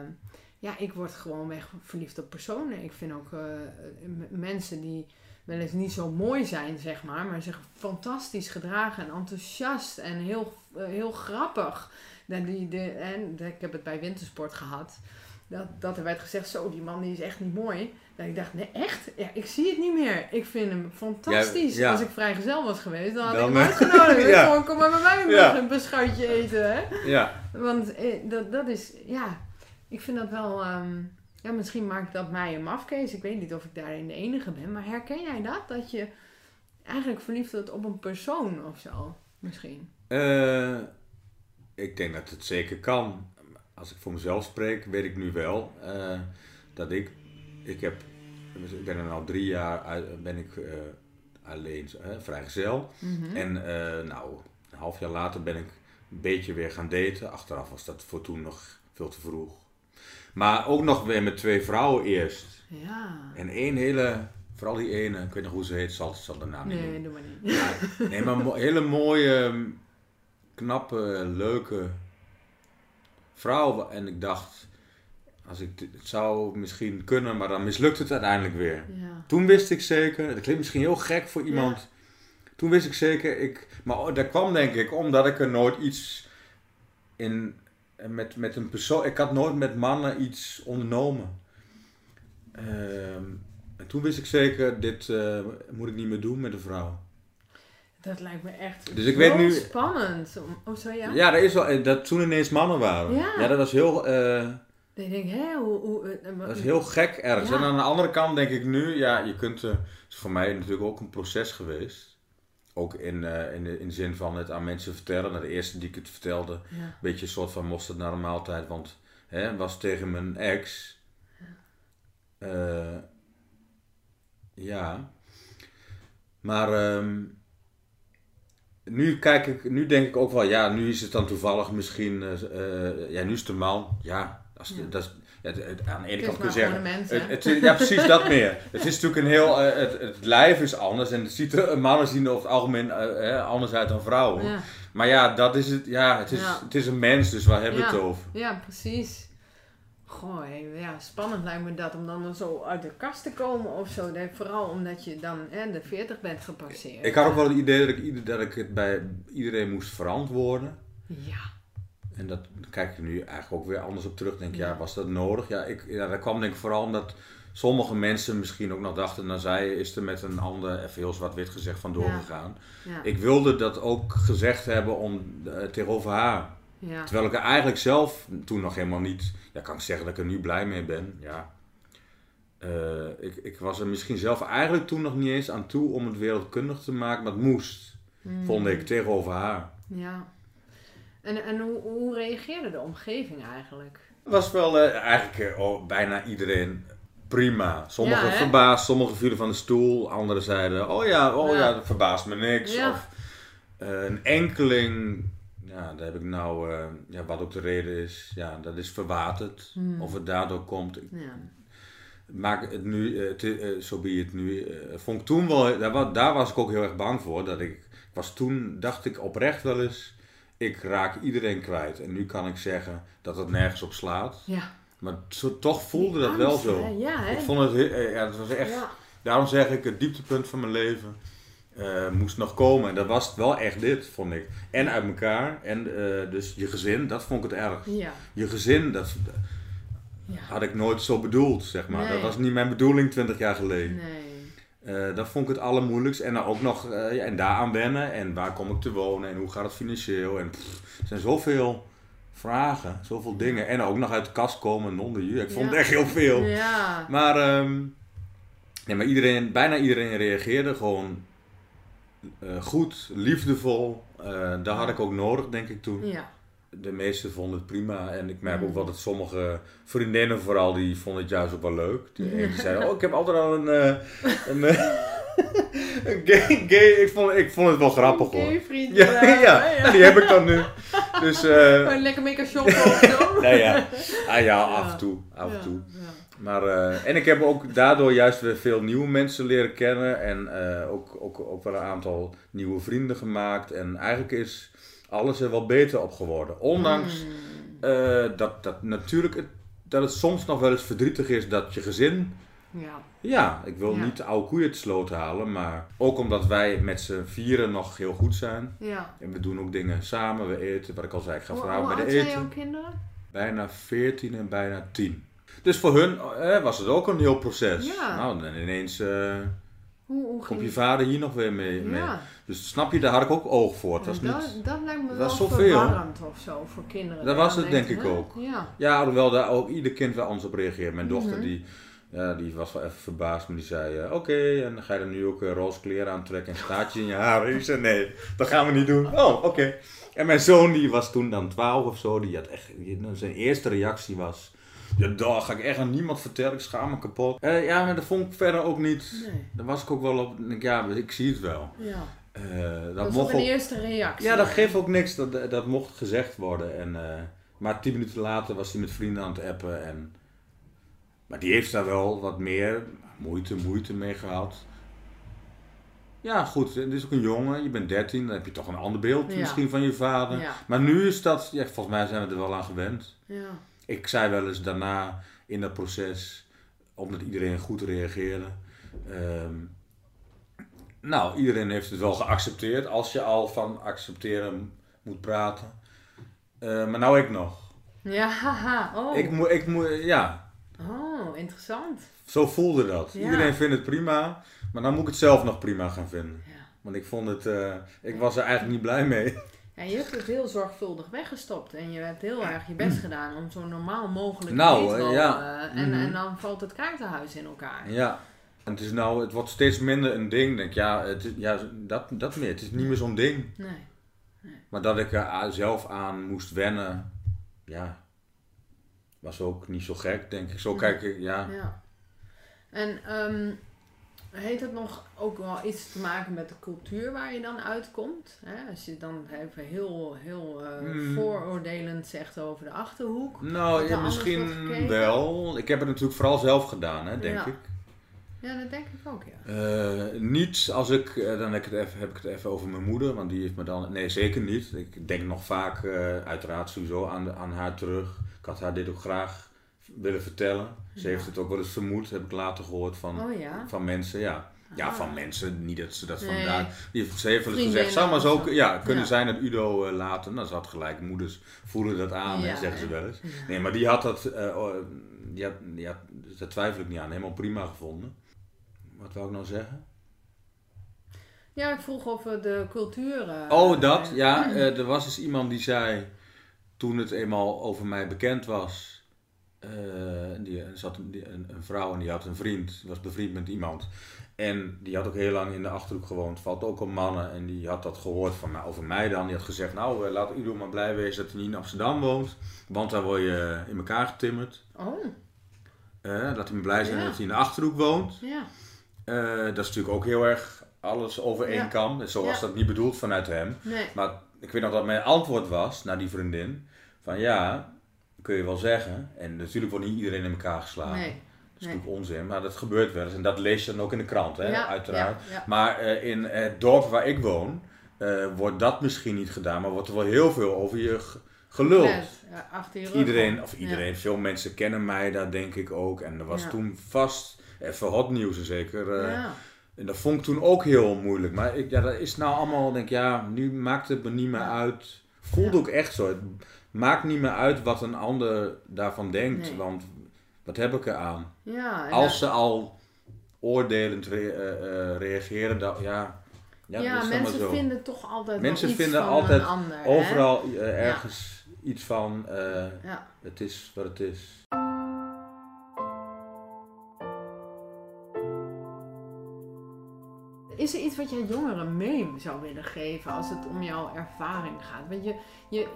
ja, ik word gewoon weg verliefd op personen. Ik vind ook uh, mensen die wel eens niet zo mooi zijn, zeg maar, maar zich fantastisch gedragen en enthousiast en heel, uh, heel grappig. En die, de, en ik heb het bij wintersport gehad. Dat, dat er werd gezegd, zo, die man die is echt niet mooi. Dat ik dacht, nee, echt? Ja, ik zie het niet meer. Ik vind hem fantastisch. Als ik vrijgezel was geweest, dan had ik hem uitgenodigd. ja. Gewoon, kom maar bij mij ja. een beschuitje eten, hè? Ja. Want eh, dat, dat is, ja, ik vind dat wel... Um, ja, misschien maakt dat mij een mafkees. Ik weet niet of ik daarin de enige ben. Maar herken jij dat? Dat je eigenlijk verliefd wordt op een persoon of zo? Misschien. Uh, ik denk dat het zeker kan. Als ik voor mezelf spreek, weet ik nu wel uh, dat ik ik, heb, ik ben er al drie jaar ben ik, uh, alleen uh, vrijgezel. Mm En nou, een half jaar later ben ik een beetje weer gaan daten. Achteraf was dat voor toen nog veel te vroeg. Maar ook nog weer met twee vrouwen eerst. Ja. En één hele, vooral die ene, ik weet nog hoe ze heet, zal, zal de naam niet Nee, doe maar niet. nee, maar hele mooie, knappe, leuke vrouw. En ik dacht, als ik, het zou misschien kunnen, maar dan mislukt het uiteindelijk weer. Ja. Toen wist ik zeker, dat klinkt misschien heel gek voor iemand. Toen wist ik zeker, ik, maar dat kwam denk ik omdat ik er nooit iets in, met, met een persoon, ik had nooit met mannen iets ondernomen. Ehm, en toen wist ik zeker, dit uh, moet ik niet meer doen met een vrouw. Dat lijkt me echt dus ik weet nu, spannend. Oh, zo ja? Ja, dat is wel, dat toen ineens mannen waren. Ja, ja dat was heel... Uh, dat je denkt, hè, hoe... hoe uh, dat is heel gek ergens. En aan de andere kant denk ik nu, ja, je kunt... Uh, het is voor mij natuurlijk ook een proces geweest. Ook in, in, de, in de zin van het aan mensen vertellen. Nou, de eerste die ik het vertelde, ja. een beetje een soort van mosterd naar de maaltijd. Want hè, was tegen mijn ex. Ja. ja. Maar um, nu kijk ik, nu denk ik ook wel, ja, nu is het dan toevallig misschien, ja, nu is het een man, ja, als, ja. Dat is, ja, aan de ene kant kun je zeggen. Het, het, ja, precies dat meer. Het is natuurlijk een heel. Uh, het, het lijf is anders en het ziet er, mannen zien er over het algemeen uh, anders uit dan vrouwen. Ja. Maar ja, dat is het. Ja, het is, ja. het is een mens, dus waar hebben we het over? Ja, precies. Goh, ja, spannend lijkt me dat om dan zo uit de kast te komen of zo. Denk, vooral omdat je dan eh, de 40 bent gepasseerd. Ik had ook wel het idee dat ik, dat ik het bij iedereen moest verantwoorden. Ja. en dat kijk ik nu eigenlijk ook weer anders op terug. Denk, ja, ja was dat nodig? Ja, ik, ja, dat kwam denk ik vooral omdat sommige mensen misschien ook nog dachten, nou zij is er met een ander, even heel zwart-wit gezegd, van doorgegaan. Ja. Ik wilde dat ook gezegd hebben om, uh, tegenover haar. Ja. Terwijl ik er eigenlijk zelf toen nog helemaal niet, ja kan ik zeggen dat ik er nu blij mee ben. Ja. Uh, ik, ik was er misschien zelf eigenlijk toen nog niet eens aan toe om het wereldkundig te maken, maar het moest, hmm. vond ik, tegenover haar. Ja. En, en hoe, hoe reageerde de omgeving eigenlijk? Het was wel uh, eigenlijk oh, bijna iedereen prima. Sommigen ja, verbaasd, sommigen vielen van de stoel, anderen zeiden: Oh ja, oh ja, dat verbaast me niks. Of uh, een enkeling, ja, daar heb ik nou, uh, ja, wat ook de reden is, ja, dat is verwaterd. Hmm. Of het daardoor komt. Ja. Maak het nu, uh, zo be het nu. vond ik toen wel, daar, daar was ik ook heel erg bang voor. Dat ik, ik was toen, dacht ik oprecht wel eens, ik raak iedereen kwijt. En nu kan ik zeggen dat het nergens op slaat. Ja. Maar zo, toch voelde dat wel zo. Ja, hè? Ik vond het, eh, ja, het was echt, daarom zeg ik, het dieptepunt van mijn leven uh, moest nog komen. En dat was wel echt dit, vond ik. En uit elkaar, en uh, dus je gezin, dat vond ik het erg. Ja. Je gezin, dat ja. had ik nooit zo bedoeld, zeg maar. Dat was niet mijn bedoeling 20 jaar geleden. Nee. Uh, dat vond ik het allermoeilijkst. En dan ook nog, ja, en daaraan wennen. En waar kom ik te wonen? En hoe gaat het financieel? En pff, er zijn zoveel vragen, zoveel dingen. En ook nog uit de kast komen, non de Ik vond het echt heel veel. Ja. Maar, um, nee, maar iedereen, bijna iedereen reageerde gewoon uh, goed, liefdevol. Uh, daar had ik ook nodig, denk ik toen. Ja. De meesten vonden het prima. En ik merk ook wel dat sommige vriendinnen vooral, die vonden het juist ook wel leuk. Die, die zeiden, oh, ik heb altijd al een... Uh, een gay, gay, ik, vond, ik vond het wel grappig hoor. Gay vriend. Ja, ja, ja, die heb ik dan nu. Dus, uh, lekker make shoppen of zo. nee, ja. Ah, ja, af en toe. Af en toe. Maar, uh, en ik heb ook daardoor juist weer veel nieuwe mensen leren kennen. En uh, ook, ook, ook wel een aantal nieuwe vrienden gemaakt. En eigenlijk is alles er wel beter op geworden. Ondanks mm. dat, dat natuurlijk het, dat het soms nog wel eens verdrietig is dat je gezin ja. Ja, ik wil niet de oude koeien te sloot halen, maar ook omdat wij met z'n vieren nog heel goed zijn. Ja. En we doen ook dingen samen, we eten, wat ik al zei, ik ga vooral bij de eten. Hoe zijn jouw kinderen? Bijna 14 en bijna 10. Dus voor hun eh, was het ook een heel proces. Ja. Nou, dan ineens uh, hoe, hoe komt je vader hier nog weer mee, ja. mee. Dus snap je, daar had ik ook oog voor. Het was dat, niet, dat lijkt me wel verwarrend of zo voor kinderen. Dat was het denk ik ook. Ja, ja hoewel daar ook ieder kind wel anders op reageert. Mijn dochter mhm. die ja, die was wel even verbaasd, maar die zei: uh, Oké, en ga je er nu ook uh, roze kleren aantrekken en staartje in je haar. Ik zei: Nee, dat gaan we niet doen. Oh, oké. En mijn zoon, die was toen dan 12 of zo, die had echt, zijn eerste reactie was: Ja, daar ga ik echt aan niemand vertellen, ik schaam me kapot. Uh, ja, maar dat vond ik verder ook niet. Nee. Daar was ik ook wel op, denk, ja, ik zie het wel. Ja. dat, dat mocht een eerste reactie. Ja, dat geeft ook niks, dat, dat mocht gezegd worden. En, maar tien minuten later was hij met vrienden aan het appen en maar die heeft daar wel wat meer moeite, moeite mee gehad. Ja, goed, het is ook een jongen, je bent 13, dan heb je toch een ander beeld misschien van je vader. Maar nu is dat, ja, volgens mij zijn we er wel aan gewend. Ja. Ik zei wel eens daarna in dat proces, omdat iedereen goed reageerde. Ehm, nou, iedereen heeft het wel geaccepteerd, als je al van accepteren moet praten. Uh, maar nou ik nog. Ja, haha, oh. Ik moet, ik moet, ja, Oh, interessant. Zo voelde dat. Iedereen vindt het prima, maar dan moet ik het zelf nog prima gaan vinden. Ja. Want ik vond het, uh, ik was er eigenlijk niet blij mee. Ja, je hebt het heel zorgvuldig weggestopt en je hebt heel erg je best gedaan om zo normaal mogelijk nou, te ja. Uh, en, mm en dan valt het kaartenhuis in elkaar. Ja. En het is nou, het wordt steeds minder een ding. Denk ja, het, ja dat, dat meer. Het is niet meer zo'n ding. Nee. nee. Maar dat ik er zelf aan moest wennen, ja, was ook niet zo gek, denk ik. Zo kijk ik, ja. ja. En um, heeft het nog ook wel iets te maken met de cultuur waar je dan uitkomt? Hè? Als je dan even heel, heel uh, vooroordelend zegt over de achterhoek. Nou, ja, misschien wel. Ik heb het natuurlijk vooral zelf gedaan, hè, denk ik. Ja, dat denk ik ook, ja. Uh, niet als ik, uh, dan heb ik, het even, heb ik het even over mijn moeder, want die heeft me dan... Nee, zeker niet. Ik denk nog vaak, uh, uiteraard sowieso, aan, aan haar terug. Ik had haar dit ook graag willen vertellen. Ze heeft het ook wel eens vermoed, heb ik later gehoord van, oh, ja? van mensen. Ja. Ja, Ah. van mensen. Niet dat ze dat Nee. vandaag... Ze heeft wel eens gezegd, zou maar zo ja, kunnen Ja. zijn dat Udo eh, later... Nou, ze had gelijk, moeders voelen dat aan, Ja, zeggen ze wel eens. Nee, maar die had dat... eh, die had, die had, daar twijfel ik niet aan. Helemaal prima gevonden. Wat wou ik nou zeggen? Ja, ik vroeg over de cultuur. eh, Oh, dat? Ja, er was eens iemand die zei, toen het eenmaal over mij bekend was, eh, die, zat een, die- een, een vrouw en die had een vriend, was bevriend met iemand. En die had ook heel lang in de Achterhoek gewoond, valt ook op mannen. En die had dat gehoord van mij, over mij dan. Die had gezegd, nou, eh, laat Udo maar blij wezen dat hij niet in Amsterdam woont. Want daar word je in elkaar getimmerd. Oh, Eh, laat hij maar blij zijn Ja. dat hij in de Achterhoek woont. ja. Dat is natuurlijk ook heel erg alles over één Ja. kam. Zo was Ja. dat niet bedoeld vanuit hem. Nee. Maar ik weet nog dat mijn antwoord was naar die vriendin: van ja, kun je wel zeggen. En natuurlijk wordt niet iedereen in elkaar geslagen. Nee. Dat is nee. natuurlijk onzin, maar dat gebeurt wel eens. En dat lees je dan ook in de krant, hè, Ja, uiteraard. ja, ja. Maar eh, in het dorp waar ik woon, eh, wordt dat misschien niet gedaan, maar wordt er wel heel veel over je geluld. Iedereen, of iedereen, veel mensen kennen mij daar denk ik ook. En er was toen vast even hot nieuws en zeker. Eh, ja. en dat vond ik toen ook heel moeilijk. Maar ik, ja, dat is nou allemaal, denk ik, ja, nu maakt het me niet meer uit. Voelde ook echt zo. Het maakt niet meer uit wat een ander daarvan denkt. Nee. Want wat heb ik eraan? Ja, en Als dat- ze al oordelend re- eh, reageren, dan, ja, ja, ja, dat mensen zo. vinden toch altijd Mensen iets vinden van altijd een ander. Overal eh, ergens iets van, Ja. het is wat het is. Is er iets wat jij jongeren mee zou willen geven als het om jouw ervaring gaat? Want je, je,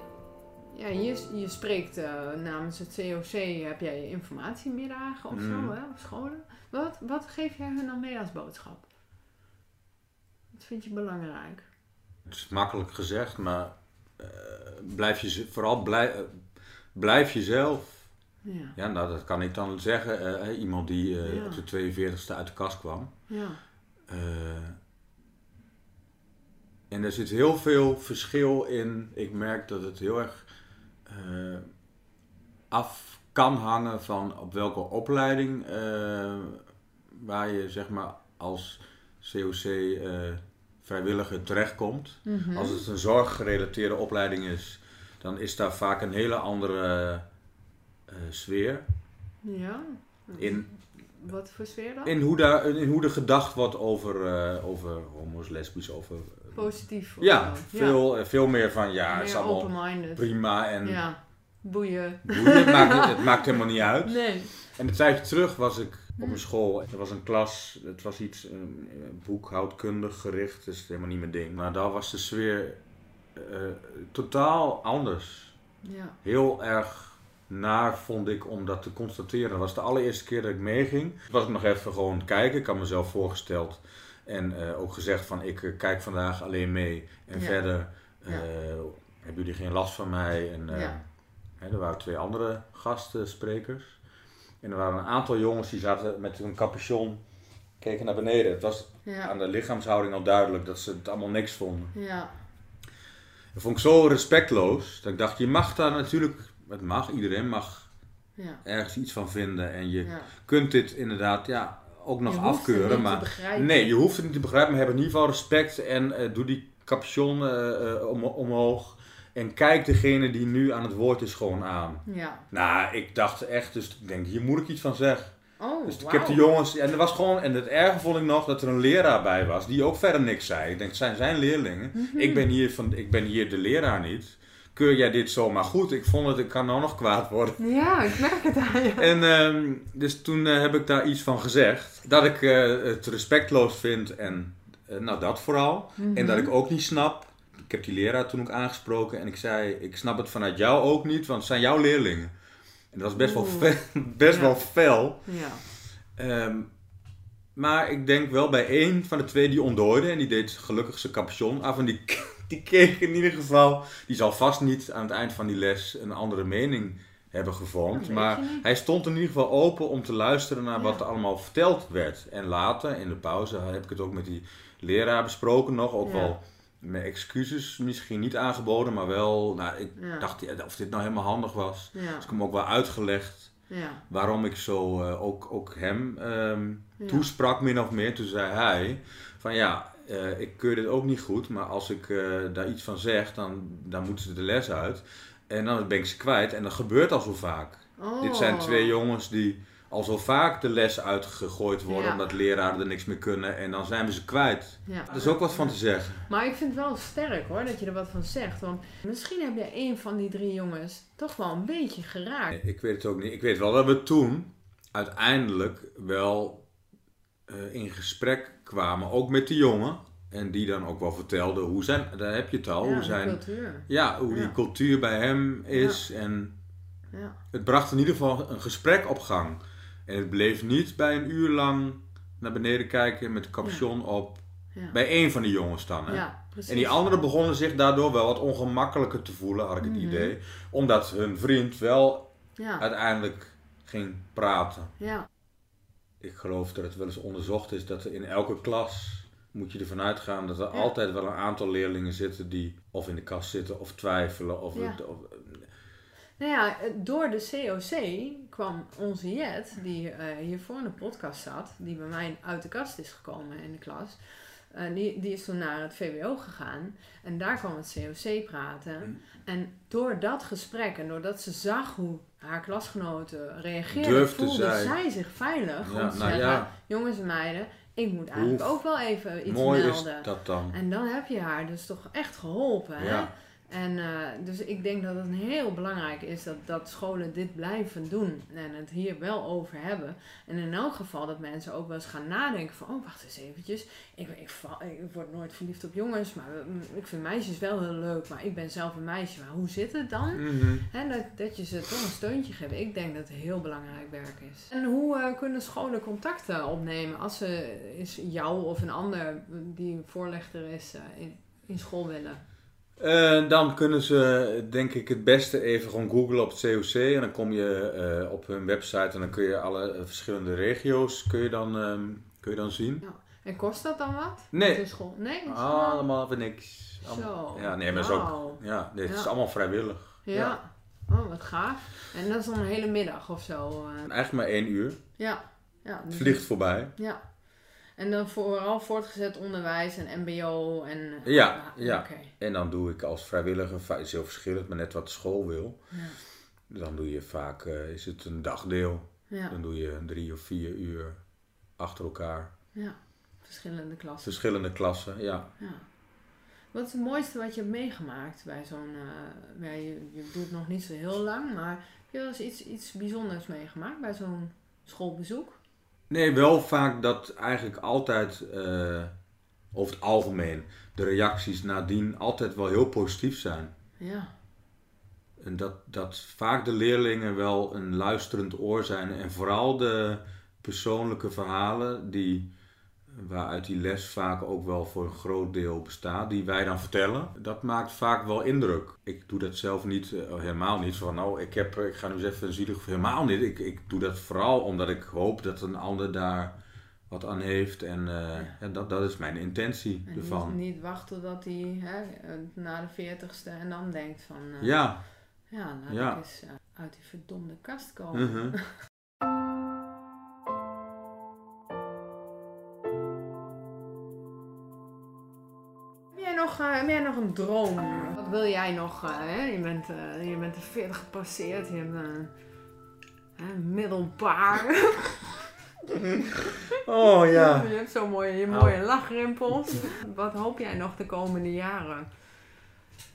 ja, je, je spreekt eh, namens het COC, heb jij informatiemiddagen of zo, Mm. hè, op scholen. Wat, wat geef jij hun dan mee als boodschap? Wat vind je belangrijk? Het is makkelijk gezegd, maar eh, blijf je, vooral blij, eh, blijf jezelf. Ja, Ja, nou, dat kan ik dan zeggen. iemand die Ja. op de 42e uit de kast kwam. ja, en er zit heel veel verschil in. Ik merk dat het heel erg eh, af kan hangen van op welke opleiding eh, waar je zeg maar als COC eh, vrijwilliger terechtkomt. Mhm. Als het een zorggerelateerde opleiding is, dan is daar vaak een hele andere sfeer. ja. In, Wat voor sfeer dan? in, hoe daar, in hoe er gedacht wordt over, over homo's, lesbisch, over... Positief ja, veel, eh, veel meer van ja, het is allemaal prima en Ja, boeien. boeien. Het maakt, niet- het maakt helemaal niet uit. Nee. En een tijdje terug was ik op een school. Er was een klas, het was iets boekhoudkundig gericht, dus helemaal niet mijn ding. Maar daar was de sfeer eh, totaal anders. Ja. Heel erg naar vond ik om dat te constateren. Dat was de allereerste keer dat ik meeging. Was ik nog even gewoon kijken. Ik had mezelf voorgesteld en eh, ook gezegd van ik eh, kijk vandaag alleen mee. En Ja. verder eh, Ja. hebben jullie geen last van mij. En, Ja. hè, er waren twee andere gastsprekers. En er waren een aantal jongens die zaten met een capuchon, keken naar beneden. Het was aan de lichaamshouding al duidelijk dat ze het allemaal niks vonden. Ja. Dat vond ik zo respectloos. Dat ik dacht, je mag daar natuurlijk, het mag, iedereen mag Ja. ergens iets van vinden. En je kunt dit inderdaad ja, ook nog afkeuren. maar nee, je hoeft het niet te begrijpen, maar heb in ieder geval respect. En eh, doe die capuchon eh, eh, om, omhoog. En kijk degene die nu aan het woord is gewoon aan. Ja. Nou, ik dacht echt, dus ik denk, hier moet ik iets van zeggen. Oh, Dus ik heb de jongens, en er was gewoon, en het erge vond ik nog dat er een leraar bij was, die ook verder niks zei. Ik denk, het zijn zijn leerlingen. Mhm. ik, ben hier van, ik ben hier de leraar niet. Keur jij dit zomaar goed? Ik vond het, ik kan nou nog kwaad worden. Ja, ik merk het aan je. En ehm, dus toen eh, heb ik daar iets van gezegd. Dat ik eh, het respectloos vind en eh, nou dat vooral. Mhm. En dat ik ook niet snap. Ik heb die leraar toen ook aangesproken en ik zei, ik snap het vanuit jou ook niet, want het zijn jouw leerlingen. En dat was best wel fel. Best Ja. wel fel. Ja. Ehm, maar ik denk wel bij één van de twee die ontdooide en die deed gelukkig zijn capuchon af en die, die keek in ieder geval, die zal vast niet aan het eind van die les een andere mening hebben gevormd. Maar hij stond in ieder geval open om te luisteren naar wat er allemaal verteld werd. En later, in de pauze, heb ik het ook met die leraar besproken nog. Ook Ja. wel met excuses misschien niet aangeboden, maar wel, nou, ik Ja. dacht of dit nou helemaal handig was. Ja. Dus ik heb hem ook wel uitgelegd. Waarom ik zo uh, ook, ook hem um, ja. toesprak, min of meer. Toen zei hij van ja, uh, ik keur dit ook niet goed, maar als ik uh, daar iets van zeg, dan, dan moeten ze de les uit. En dan ben ik ze kwijt en dat gebeurt al zo vaak. Oh. Dit zijn twee jongens die al zo vaak de les uitgegooid worden Ja. omdat leraren er niks meer kunnen en dan zijn we ze kwijt. Ja. Er is ook wat van te zeggen. Maar ik vind het wel sterk hoor, dat je er wat van zegt. Want misschien heb je een van die drie jongens toch wel een beetje geraakt. Ik weet het ook niet. Ik weet wel dat we toen uiteindelijk wel eh, in gesprek kwamen, ook met die jongen. En die dan ook wel vertelde hoe zijn, daar heb je het al, ja, hoe de zijn, cultuur. ja, hoe die cultuur bij hem is. En Ja. het bracht in ieder geval een gesprek op gang. En het bleef niet bij een uur lang naar beneden kijken met de capuchon op. Bij één van die jongens dan. Hè? ja, precies. En die anderen begonnen zich daardoor wel wat ongemakkelijker te voelen, had ik het Mhm. idee. Omdat hun vriend wel uiteindelijk ging praten. ja, Ik geloof dat het wel eens onderzocht is dat er in elke klas moet je ervan uitgaan dat er Ja. altijd wel een aantal leerlingen zitten die of in de kast zitten of twijfelen. Of, Ja. of- Nou ja, door de COC kwam onze Jet, die eh, hier voor in de podcast zat, die bij mij uit de kast is gekomen in de klas. eh, die, die is toen naar het VWO gegaan en daar kwam het COC praten. En door dat gesprek en doordat ze zag hoe haar klasgenoten reageerden, Durfde voelde zij. zij zich veilig Ja, om te nou zeggen, ja. jongens en meiden, ik moet eigenlijk ook wel even iets mooi melden. is dat dan. En dan heb je haar dus toch echt geholpen. Hè? En eh, dus ik denk dat het heel belangrijk is dat, dat scholen dit blijven doen. En het hier wel over hebben. En in elk geval dat mensen ook wel eens gaan nadenken van... Oh, wacht eens eventjes. Ik, ik, val- ik word nooit verliefd op jongens. Maar mm, ik vind meisjes wel heel leuk. Maar ik ben zelf een meisje. Maar hoe zit het dan? Mhm. En dat, dat je ze toch een steuntje geeft. Ik denk dat het heel belangrijk werk is. En hoe eh, kunnen scholen contacten opnemen als ze is jou of een ander die een voorlichter is eh, in, in school willen? Eh, dan kunnen ze denk ik het beste even gewoon googlen op het COC en dan kom je eh, op hun website en dan kun je alle eh, verschillende regio's kun je dan, ehm, kun je dan zien. En kost dat dan wat? Nee. Met de school? Nee? allemaal voor niks. Allemaal- Zo. Ja, nee, maar is ook, ja, nee, het is Ja. allemaal vrijwillig. Ja. Oh, wat gaaf. En dat is dan een hele middag of zo. Eigenlijk maar één uur. ja. ja. dus- Het vliegt voorbij. Ja. En dan vooral voortgezet onderwijs en mbo en... eh, Ja, ah, ja. En dan doe ik als vrijwilliger, va- is heel verschillend, maar net wat de school wil. Ja. Dan doe je vaak, eh, is het een dagdeel. Ja. Dan doe je drie of vier uur achter elkaar. ja. Verschillende klassen. Verschillende klassen, ja. Ja. Wat is het mooiste wat je hebt meegemaakt bij zo'n... eh, ja, je, je doet het nog niet zo heel lang, maar heb je wel eens iets, iets bijzonders meegemaakt bij zo'n schoolbezoek? Nee, wel vaak dat eigenlijk altijd, eh, over het algemeen, de reacties nadien altijd wel heel positief zijn. Ja. En dat, dat vaak de leerlingen wel een luisterend oor zijn. En vooral de persoonlijke verhalen die, waaruit die les vaak ook wel voor een groot deel bestaat, die wij dan vertellen. Dat maakt vaak wel indruk. Ik doe dat zelf niet, eh, helemaal niet. Van nou, ik, heb, ik ga nu eens even een zielig, helemaal niet. Ik, ik doe dat vooral omdat ik hoop dat een ander daar wat aan heeft. En eh, ja, dat, dat is mijn intentie En ervan. niet, niet wachten tot hij hè, na de veertigste en dan denkt van... eh, Ja. Ja, laat Ja. ik eens uit die verdomde kast komen. mhm. nog, eh, heb jij nog een droom? Wat wil jij nog? eh, hè? Je, bent, eh, je bent de 40 gepasseerd, je hebt een hè, middelbaar. Oh ja. je hebt zo'n mooie, je Oh. mooie lachrimpels. Wat hoop jij nog de komende jaren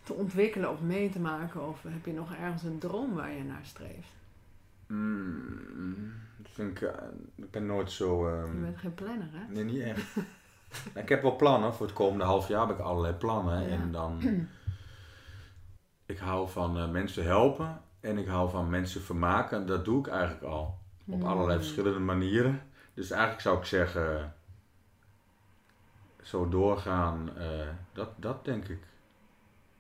te ontwikkelen of mee te maken? Of heb je nog ergens een droom waar je naar streeft? Mm, ik, eh, ik ben nooit zo. ehm, Je bent geen planner, hè? Nee, niet echt. Nou, ik heb wel plannen. Voor het komende half jaar heb ik allerlei plannen. Ja. En dan. Ik hou van eh, mensen helpen. En ik hou van mensen vermaken. Dat doe ik eigenlijk al. Op Mm. allerlei verschillende manieren. Dus eigenlijk zou ik zeggen. Zo doorgaan. eh, dat, dat denk ik.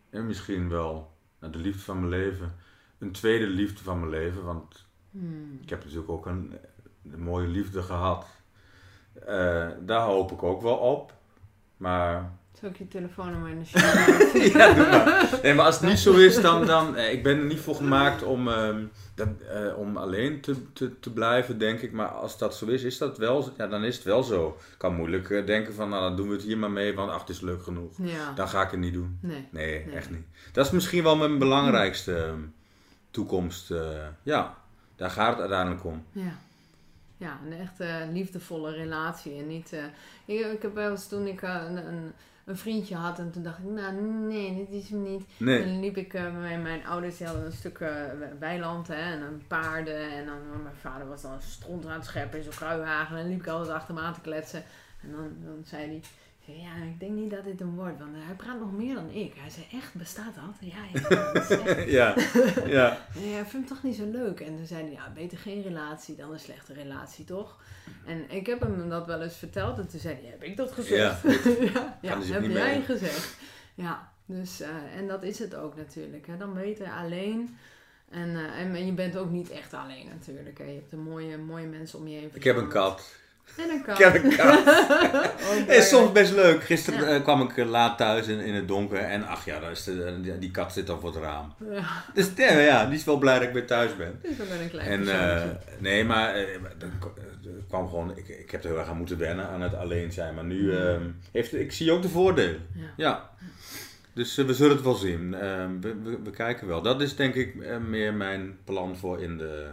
En misschien wel de liefde van mijn leven. Een tweede liefde van mijn leven. Want Hmm. ik heb natuurlijk ook een, een mooie liefde gehad. Eh, daar hoop ik ook wel op. Maar Zal ik je telefoonnummer in de show ja, doe maar. Nee, maar als het niet zo is, dan... dan eh, ik ben er niet voor gemaakt om, ehm, dat, eh, om alleen te, te, te blijven, denk ik. Maar als dat zo is, is dat wel, ja, dan is het wel zo. Ik kan moeilijk denken van, nou, dan doen we het hier maar mee, want ach, het is leuk genoeg. Ja. Dan ga ik het niet doen. Nee. Nee, Nee. echt niet. Dat is misschien wel mijn belangrijkste ehm, toekomst. ja, daar gaat het uiteindelijk om. Ja. Ja, een echte liefdevolle relatie. En niet. eh, ik, ik heb wel eens toen ik eh, een, een, een vriendje had en toen dacht ik, nou nee, dit is hem niet. En Nee. dan liep ik eh, met mijn ouders, die hadden een stuk eh, weiland hè, en dan paarden. En dan mijn vader was dan een stront aan het scheppen in zo'n kruiwagen. En dan liep ik altijd achter hem aan te kletsen. En dan, dan zei hij, ja, ik denk niet dat dit hem wordt, want hij praat nog meer dan ik. Hij zei, echt, bestaat dat? Ja, ja, dat is echt. ja, ja. Nee, hij vindt het toch niet zo leuk. En toen zei hij, ja, beter geen relatie dan een slechte relatie, toch? En ik heb hem dat wel eens verteld. En toen zei hij, heb ik dat gezegd? Ja, ja, heb jij gezegd. Ja, dus, eh, en dat is het ook natuurlijk. Hè. Dan beter alleen. En, eh, en, en je bent ook niet echt alleen natuurlijk. Hè. Je hebt een mooie, mooie mensen om je heen. Ik heb een kat. En een kat. Ik heb een kat. Is soms best leuk. Gisteren Ja. eh, kwam ik eh, laat thuis in, in het donker en ach ja, daar is de, die, die kat zit dan voor het raam. Ja, Dus ja, ja, die is wel blij dat ik weer thuis ben. dus ben een klein En eh, nee, maar eh, kwam gewoon, ik, ik heb er heel erg aan moeten wennen aan het alleen zijn. Maar nu eh, heeft, ik zie ook de voordelen. Ja. Dus eh, we zullen het wel zien. Eh, we, we, we kijken wel. Dat is denk ik eh, meer mijn plan voor in de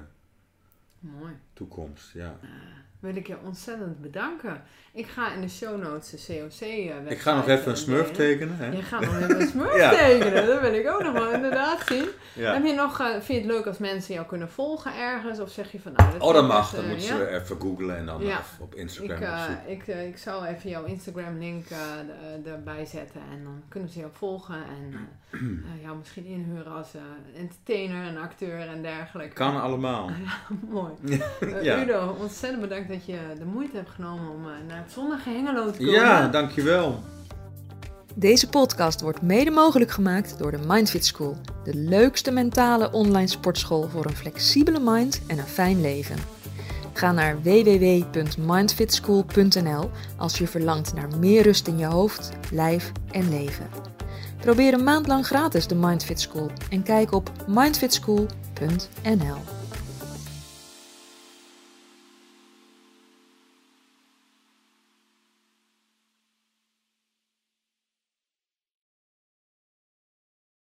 Mooi. toekomst. Ja. Wil ik je ontzettend bedanken. Ik ga in de show notes de COC eh, Ik ga nog even een smurf tekenen. Hè? Je gaat nog even een smurf Ja. tekenen. Dat wil ik ook nog wel inderdaad zien. Ja. Heb je nog, eh, vind je het leuk als mensen jou kunnen volgen ergens? Of zeg je van nou... Oh, dat vind ik mag. Dan eh, moeten ze even googlen en dan op Ik, Instagram ik, eh, ik zal even jouw Instagram link erbij zetten. En dan kunnen ze jou volgen. En jou misschien inhuren als entertainer en acteur en dergelijke. Kan allemaal. Mooi. Udo, ontzettend bedankt dat je de moeite hebt genomen om eh, naar het zonnige Hengelo te komen. Ja, dankjewel. Deze podcast wordt mede mogelijk gemaakt door de Mindfit School, de leukste mentale online sportschool voor een flexibele mind en een fijn leven. Ga naar www.mindfitschool.nl als je verlangt naar meer rust in je hoofd, lijf en leven. Probeer een maand lang gratis de Mindfit School en kijk op mindfitschool.nl.